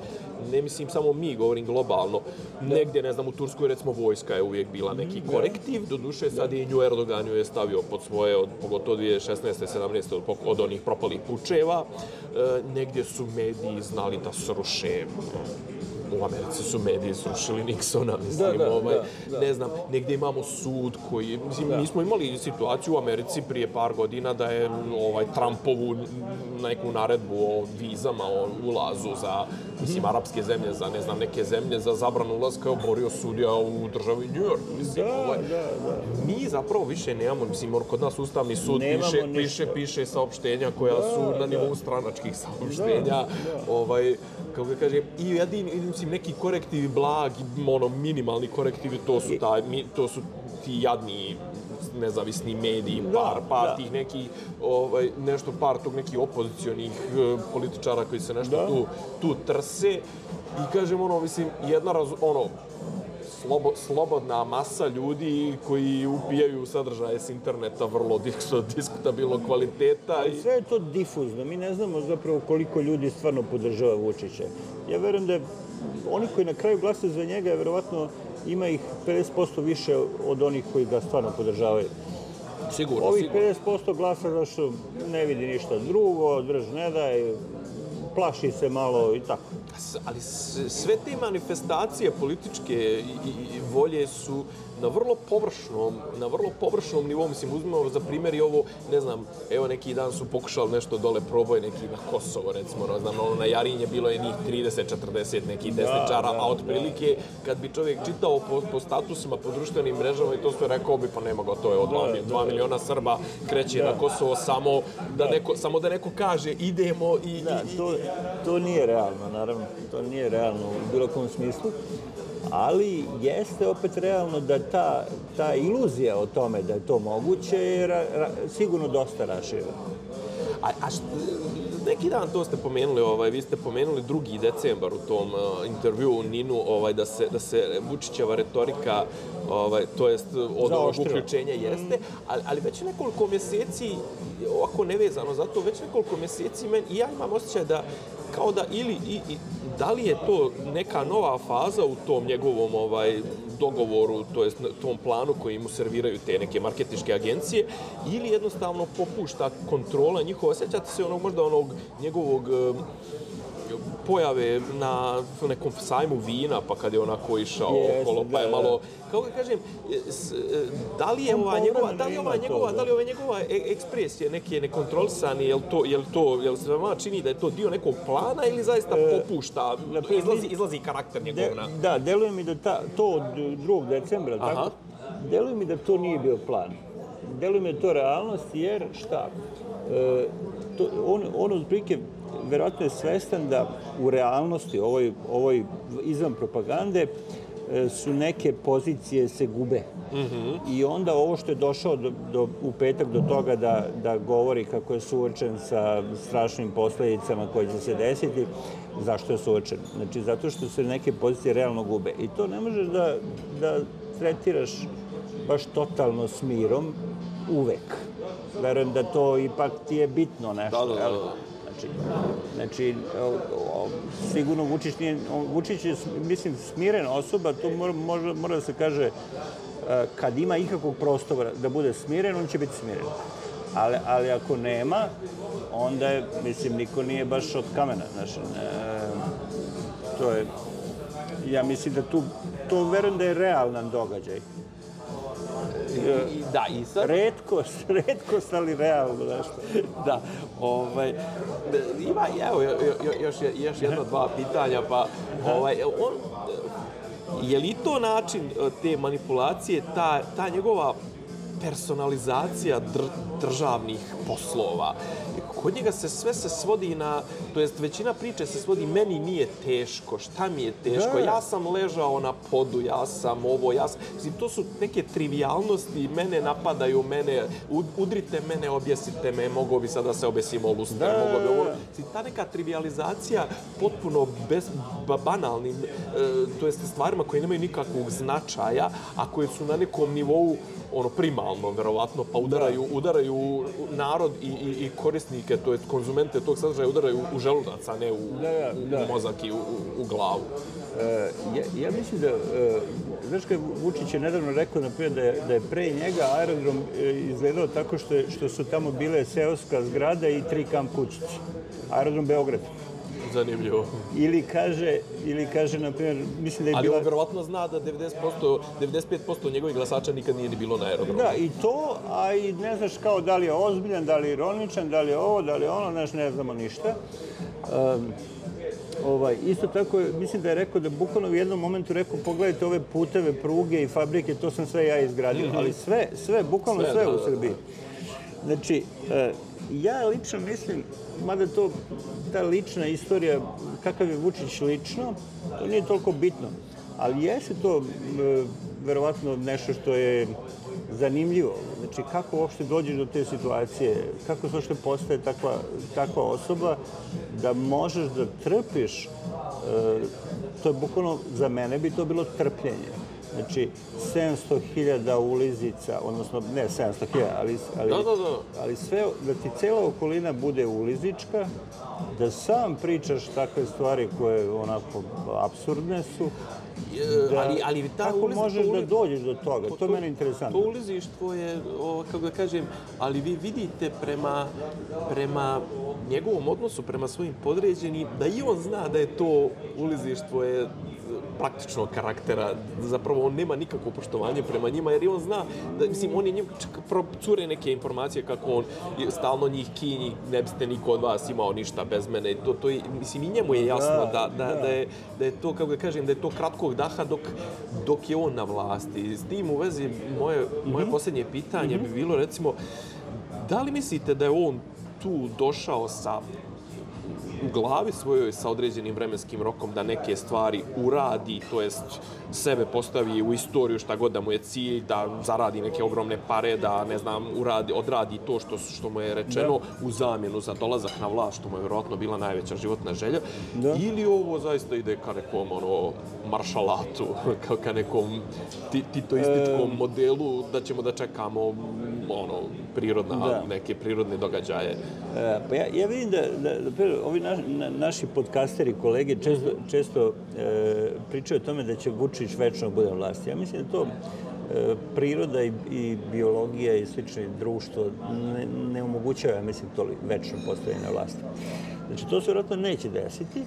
ne mislim samo mi, govorim globalno, negdje, ne znam, u Turskoj, recimo, vojska je uvijek bila neki korektiv, do duše sad i nju Erdogan ju je stavio pod svoje, od, pogotovo 2016. 17. od, od onih propalih pučeva, e, negdje su mediji znali da sruše u Americi su mediji srušili Nixona, mislim, Da, da, ovaj, da, da. ne znam, negdje imamo sud koji, mislim, mi smo imali situaciju u Americi prije par godina da je ovaj Trumpovu neku naredbu o vizama, o ulazu za, mislim, arapske zemlje, za, ne znam, neke zemlje, za zabranu ulaska oborio sudija u državi New York, mislim, Da, ovaj, da, da. mi zapravo više nemamo, mislim, kod nas Ustavni sud Nemamo piše, ništa. piše, piše saopštenja koja su na da. nivou stranačkih saopštenja, ovaj, kako ga kažem, i jedini, i, mislim, neki korektivi blagi, ono, minimalni korektivi, to su, taj, mi, to su ti jadni nezavisni mediji, par, par da. tih nekih, ovaj, nešto par tog nekih opozicionih eh, političara koji se nešto Da. tu, tu trse. I kažem, ono, mislim, jedna raz, ono, slobo, slobodna masa ljudi koji upijaju sadržaje s interneta vrlo diskutabilnog kvaliteta. I, Sve je to difuzno. Mi ne znamo zapravo koliko ljudi stvarno podržava Vučića. Ja verujem da je oni koji na kraju glasaju za njega, je verovatno ima ih 50% više od onih koji ga stvarno podržavaju. sigurno, Ovih sigurno. 50% glasa zašto ne vidi ništa drugo, drž ne daj, plaši se malo i tako. Ali sve te manifestacije političke i volje su na vrlo površnom, na vrlo površnom nivou, mislim, uzmemo za primjer i ovo, ne znam, evo neki dan su pokušali nešto dole proboj neki na Kosovo, recimo, ne znam, ono na Jarinje bilo je njih 30-40 nekih desničara, da, a otprilike kad bi čovjek čitao po, po statusima, po društvenim mrežama i to sve rekao bi, pa nema ga, to je od 2 da, miliona Srba kreće Da. na Kosovo samo da, neko, samo da neko kaže idemo i, Da, i, i, to, to nije realno, naravno. To nije realno u bilo kom smislu. Ali jeste opet realno da ta, ta iluzija o tome da je to moguće je ra, ra, sigurno dosta raširena. A, a št, neki dan to ste pomenuli, ovaj, vi ste pomenuli 2. decembar u tom uh, intervju u Ninu, ovaj, da se, da se Vučićeva retorika, ovaj, to jest od ovog uključenja jeste, ali, ali već nekoliko mjeseci, ovako nevezano zato, već nekoliko mjeseci men, i ja imam osjećaj da kao da ili i, i, da li je to neka nova faza u tom njegovom ovaj dogovoru, to jest tom planu koji mu serviraju te neke marketičke agencije, ili jednostavno popušta kontrola njihova. Sjećate se onog možda onog njegovog em, pojave na nekom sajmu vina, pa kad je onako išao Jeste, okolo, pa je da, malo, kako ga kažem, e, s- e, da li je ova njegova, da li je ova njegova, da. da li ova njegova e- ekspresije neke nekontrolisani, jel to, jel to, jel se vama čini da je to dio nekog plana ili zaista popušta, na primjer, izlazi, izlazi karakter De, njegov na... da, deluje mi da ta, to od 2. decembra, Aha. tako? Deluje mi da to nije bio plan. Deluje mi da to realnost, jer šta? E, to, on, on otprilike verovatno je svestan da u realnosti, ovoj, ovoj izvan propagande, e, su neke pozicije se gube. I onda ovo što je došao do, do, u petak do toga da, da govori kako je suočen sa strašnim posledicama koje će se desiti, zašto je suočen? Znači, zato što se neke pozicije realno gube. I to ne možeš da, da tretiraš baš totalno s mirom uvek. Verujem da to ipak ti je bitno nešto. Da, da, da, da. Znači, znači sigurno Vučić nije, Vučić je, mislim, smirena osoba, to mora, mora, da se kaže, e, kad ima ikakvog prostora da bude smiren, on će biti smiren. Ali, ali ako nema, onda je, mislim, niko nije baš od kamena, znaš, e, to je, ja mislim da tu, to verujem da je realnan događaj. I, da, i sad... Redkost, [LAUGHS] redkost, ali realno, znaš. [LAUGHS] da, ovaj, ima, evo, još, još jedno, dva pitanja, pa, ovaj, on, je li to način e, te manipulacije, ta, ta njegova personalizacija dr, državnih poslova. Kod njega se sve se svodi na, to jest većina priče se svodi meni nije teško, šta mi je teško, da. ja sam ležao na podu, ja sam ovo, ja sam, mislim, to su neke trivialnosti, mene napadaju, mene, udrite mene, objesite me, mogo bi sada se obesimo luster, da. mogo bi ovo, mislim, ta neka trivializacija potpuno bez, banalnim, to jest stvarima koje nemaju nikakvog značaja, a koje su na nekom nivou ono primalno verovatno pa udaraju da. udaraju narod i, i, i korisnike to jest konzumente tog sadržaja udaraju u želudac a ne u, da, da, da. u mozak i u, u glavu. E, ja, ja mislim da e, znaš kad Vučić je nedavno rekao na primjer da je, da je pre njega aerodrom e, izgledao tako što je, što su tamo bile seoska zgrada i tri kamp kućice. Aerodrom Beograd. Zanimljivo. Ili kaže, ili kaže, na primjer, mislim da je Ali bila... on verovatno zna da 90%, 95% njegovih glasača nikad nije ni bilo na aerodromu. Da, i to, a i ne znaš kao da li je ozbiljan, da li je ironičan, da li je ovo, da li je ono, znaš, ne znamo ništa. Um, ovaj, isto tako, mislim da je rekao da bukvalno u jednom momentu rekao, pogledajte ove puteve, pruge i fabrike, to sam sve ja izgradio, mm -hmm. ali sve, sve, bukvalno sve, sve da, u da, Srbiji. Da. Znači, uh, ja lično mislim, mada to, ta lična istorija, kakav je Vučić lično, to nije toliko bitno. Ali jeste to verovatno nešto što je zanimljivo. Znači, kako uopšte dođeš do te situacije, kako se uopšte postaje takva, takva osoba da možeš da trpiš, e, to je bukvalno, za mene bi to bilo trpljenje Znači, 700.000 ulizica, odnosno, ne 700.000, ali, ali, da, da, da. ali sve, da ti cela okolina bude ulizička, da sam pričaš takve stvari koje onako absurdne su, da, ali, ali ta kako uliz, možeš uliz, da dođeš do toga? To, to, to je meni interesantno. To ulizištvo je, o, kako da kažem, ali vi vidite prema, prema njegovom odnosu prema svojim podređenim, da i on zna da je to ulizištvo je praktičnog karaktera, zapravo on nema nikakvo poštovanje prema njima, jer on zna, da, mislim, on je njim procure neke informacije kako on stalno njih kinji, ne biste niko od vas imao ništa bez mene, to, to je, mislim, i njemu je jasno da, da, da, da, je, da je to, kako da kažem, da je to kratkog daha dok, dok je on na vlasti. S tim u vezi, moje, moje mm -hmm. posljednje pitanje mm -hmm. bi bilo, recimo, da li mislite da je on tu došao sa u glavi svojoj sa određenim vremenskim rokom da neke stvari uradi, to jest sebe postavi u istoriju šta god da mu je cilj, da zaradi neke ogromne pare, da ne znam, uradi, odradi to što, što mu je rečeno da. u zamjenu za dolazak na vlast, što mu je vjerojatno bila najveća životna želja, da. ili ovo zaista ide ka nekom ono, maršalatu, kao ka nekom titoističkom e... modelu, da ćemo da čekamo ono, prirodna, da. neke prirodne događaje. E, pa ja, ja vidim da, da, da ovi na, na, naši podcasteri, kolege, često, često e, pričaju o tome da će Vučić večno bude vlasti. Ja mislim da to e, priroda i, i biologija i slično društvo ne, ne omogućava, ja mislim, to večno postavljanje na vlasti. Znači, to se vjerojatno neće desiti,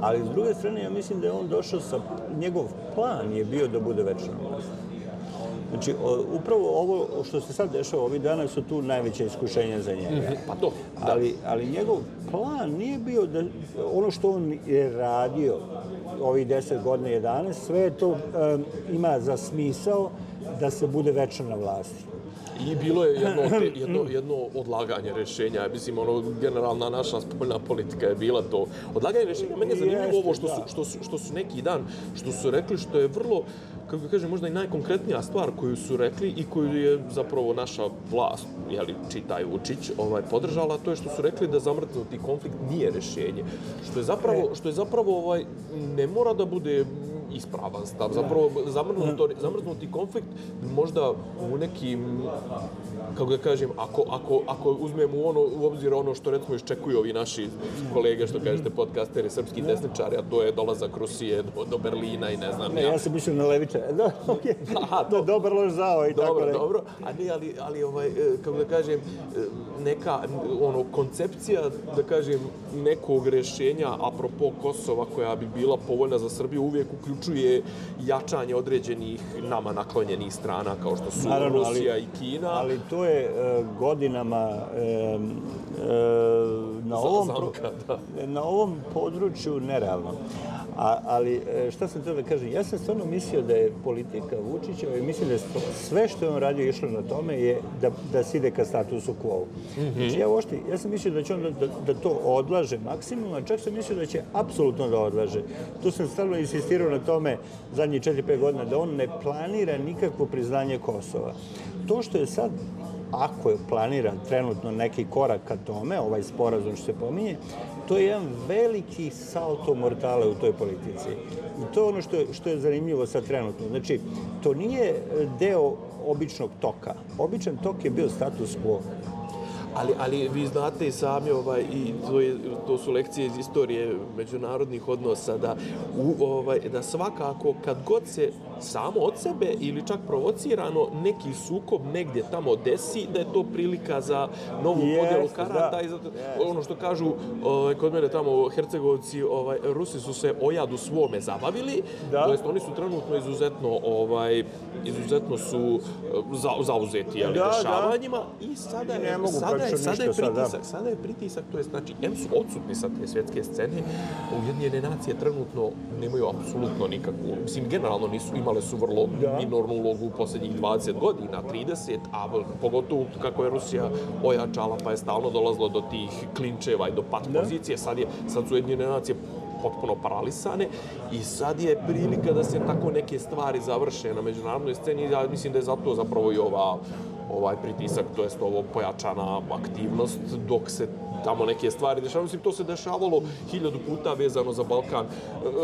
ali s druge strane, ja mislim da je on došao sa, njegov plan je bio da bude večno na vlasti. Znači, upravo ovo što se sad dešava ovih dana su tu najveće iskušenja za njega. -hmm. Pa to, da. Ali, ali njegov plan nije bio da ono što on je radio ovih 10 godina, 11, sve to um, ima za smisao da se bude večno na vlasti. I bilo je jedno, te, [LAUGHS] jedno, jedno odlaganje rešenja. Mislim, ono, generalna naša spoljna politika je bila to. Odlaganje rešenja, meni je zanimljivo ovo što su, da. što, su, što su neki dan, što su rekli, što je vrlo, kako kažem, možda i najkonkretnija stvar koju su rekli i koju je zapravo naša vlast, jeli, čitaj Vučić, ovaj, podržala, to je što su rekli da zamrznuti konflikt nije rešenje. Što je zapravo, što je zapravo ovaj, ne mora da bude ispravan stav. Zapravo, zamrznuto, zamrznuti konflikt možda u nekim, kako da kažem, ako, ako, ako uzmemo ono, u obzir ono što recimo iščekuju ovi naši kolege, što kažete, podcasteri, srpski desničari, a to je dolazak Rusije do, do Berlina i ne znam Ne, ja sam mislio na leviče. [LAUGHS] Da, okej. Aha, Da, dobar loš zao i tako dobro, da. dobro, a ne, ali, ali ovaj, e, kako da kažem, e, neka ono, koncepcija, da kažem, nekog rješenja apropo Kosova koja bi bila povoljna za Srbiju uvijek uključuje jačanje određenih nama naklonjenih strana kao što su Naravno, ali- Rusija i Kina. Ali to je e, godinama e, e, na, ovom, zamka, da. na ovom području nerealno. A, ali e, šta sam htio da kažem, ja sam stvarno mislio da je politika Vučićeva i mislim da je sve što je on radio išlo na tome je da, da se ide ka statusu quo. Znači ja uopšte, ja sam mislio da će on da, da, da to odlaže maksimalno, a čak sam mislio da će apsolutno da odlaže. Tu sam stalno insistirao na tome zadnjih 4-5 godina da on ne planira nikakvo priznanje Kosova. To što je sad ako je planiran trenutno neki korak ka tome, ovaj sporazum što se pominje, to je jedan veliki salto mortale u toj politici. I to je ono što što je zanimljivo sad trenutno. Znači, to nije deo običnog toka. Običan tok je bio status quo. Ali, ali vi znate i sami, ovaj, i to, je, to su lekcije iz istorije međunarodnih odnosa, da, u, ovaj, da svakako kad god se samo od sebe ili čak provocirano neki sukob negdje tamo desi, da je to prilika za novu Jeste, podjelu karata da. i zato, Jeste. ono što kažu ovaj, kod mene tamo Hercegovci, ovaj, Rusi su se o jadu svome zabavili, Da. to jest oni su trenutno izuzetno ovaj, izuzetno su eh, za, zauzeti jeli, Da, da. dešavanjima i sada Ne je, mogu sada je, sada je ništa sad, da. pritisak, sada je pritisak, to je znači, M su odsutni sa te svjetske scene, Ujedinjene nacije trenutno nemaju apsolutno nikakvu, mislim, generalno nisu, imale su vrlo Da. minornu ulogu u posljednjih 20 godina, 30, a pogotovo kako je Rusija ojačala, pa je stalno dolazilo do tih klinčeva i do pat Da. pozicije, sad, je, sad su Ujedinjene nacije potpuno paralisane i sad je prilika da se tako neke stvari završe na međunarodnoj sceni. Ja mislim da je zato zapravo i ova ovaj pritisak, to jest ovo pojačana aktivnost dok se tamo neke stvari dešavaju. Mislim, to se dešavalo hiljadu puta vezano za Balkan.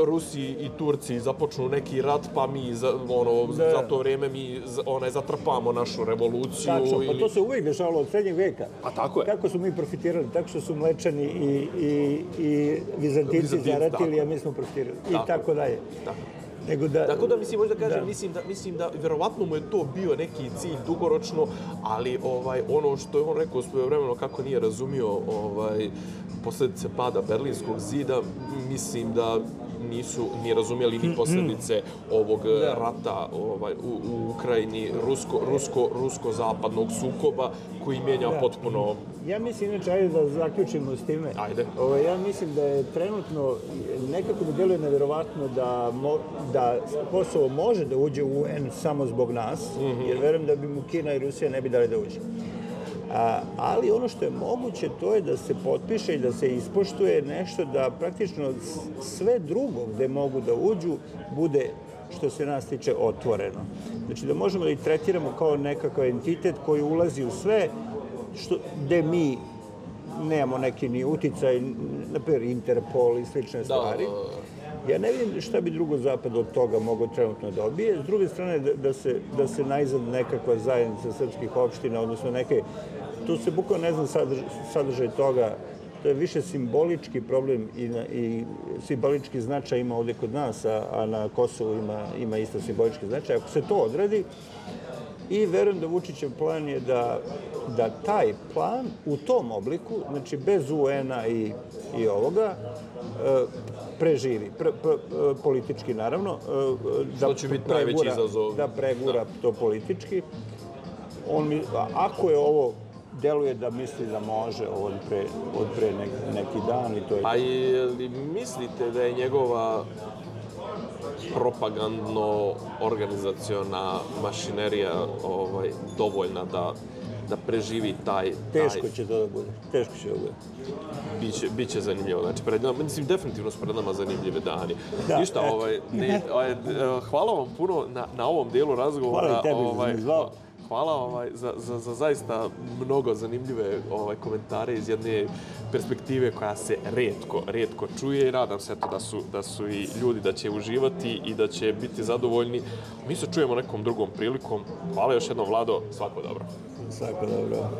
Rusi i Turci započnu neki rat, pa mi za, ono, Da. za to vrijeme mi onaj, zatrpamo našu revoluciju. Tačno, pa ili... to se uvijek dešavalo od srednjeg veka. Pa tako je. Kako su mi profitirali? Tako što su mlečani i, i, i vizantinci Vizantinci, zaratili, tako. a mi smo profitirali. I Tako. tako dalje. Tako. Nego da, Tako da mislim možda kažem Da. mislim da mislim da verovatno mu je to bio neki cilj dugoročno, ali ovaj ono što je on rekao svojevremeno kako nije razumio ovaj posljedice pada berlinskog zida, mislim da nisu ni razumjeli ni posljedice ovog Da. rata ovaj u, u Ukrajini rusko rusko rusko zapadnog sukoba koji mijenja Da. potpuno Ja mislim, inače, ajde da zaključimo s time. Ajde. Ovo, ja mislim da je trenutno, nekako mi djeluje nevjerovatno da, mo, da Kosovo može da uđe u UN samo zbog nas, jer verujem da bi mu Kina i Rusija ne bi dali da uđe. A, ali ono što je moguće to je da se potpiše i da se ispoštuje nešto da praktično sve drugo gde mogu da uđu bude što se nas tiče otvoreno. Znači da možemo da ih tretiramo kao nekakav entitet koji ulazi u sve što, gde mi nemamo neki ni uticaj, na primjer Interpol i slične stvari. Ja ne vidim šta bi drugo zapad od toga mogao trenutno da dobije. S druge strane, da, da, se, da se najzad nekakva zajednica srpskih opština, odnosno neke, tu se bukvalno ne znam sadrž, sadržaj toga, to je više simbolički problem i, na, i simbolički značaj ima ovde kod nas, a, a na Kosovu ima, ima isto simbolički značaj. Ako se to odradi, I verujem da Vučićev plan je da, da taj plan u tom obliku, znači bez UN-a i, i ovoga, e, preživi, pre, pre, politički naravno, e, da Što će biti najveći izazov. Da pregura to politički. On, mi- ako je ovo deluje da misli da može od pre, od pre nek, neki dan i to je Pa i li mislite da je njegova propagandno organizaciona mašinerija ovaj dovoljna da da preživi taj... Teško taj, će to da bude. Teško će da bude. Biće, biće zanimljivo. Znači, pred nama, mislim, definitivno su pred nama zanimljive dani. Da, Ništa, eto. ovaj, ne, ovaj, hvala vam puno na, na ovom dijelu razgovora. Hvala i tebi što ovaj, zvao. Hvala ovaj, za, za, za zaista mnogo zanimljive ovaj, komentare iz jedne perspektive koja se redko, redko čuje i nadam se eto, da, su, da su i ljudi da će uživati i da će biti zadovoljni. Mi se čujemo nekom drugom prilikom. Hvala još jednom, Vlado. Svako dobro. Svako dobro.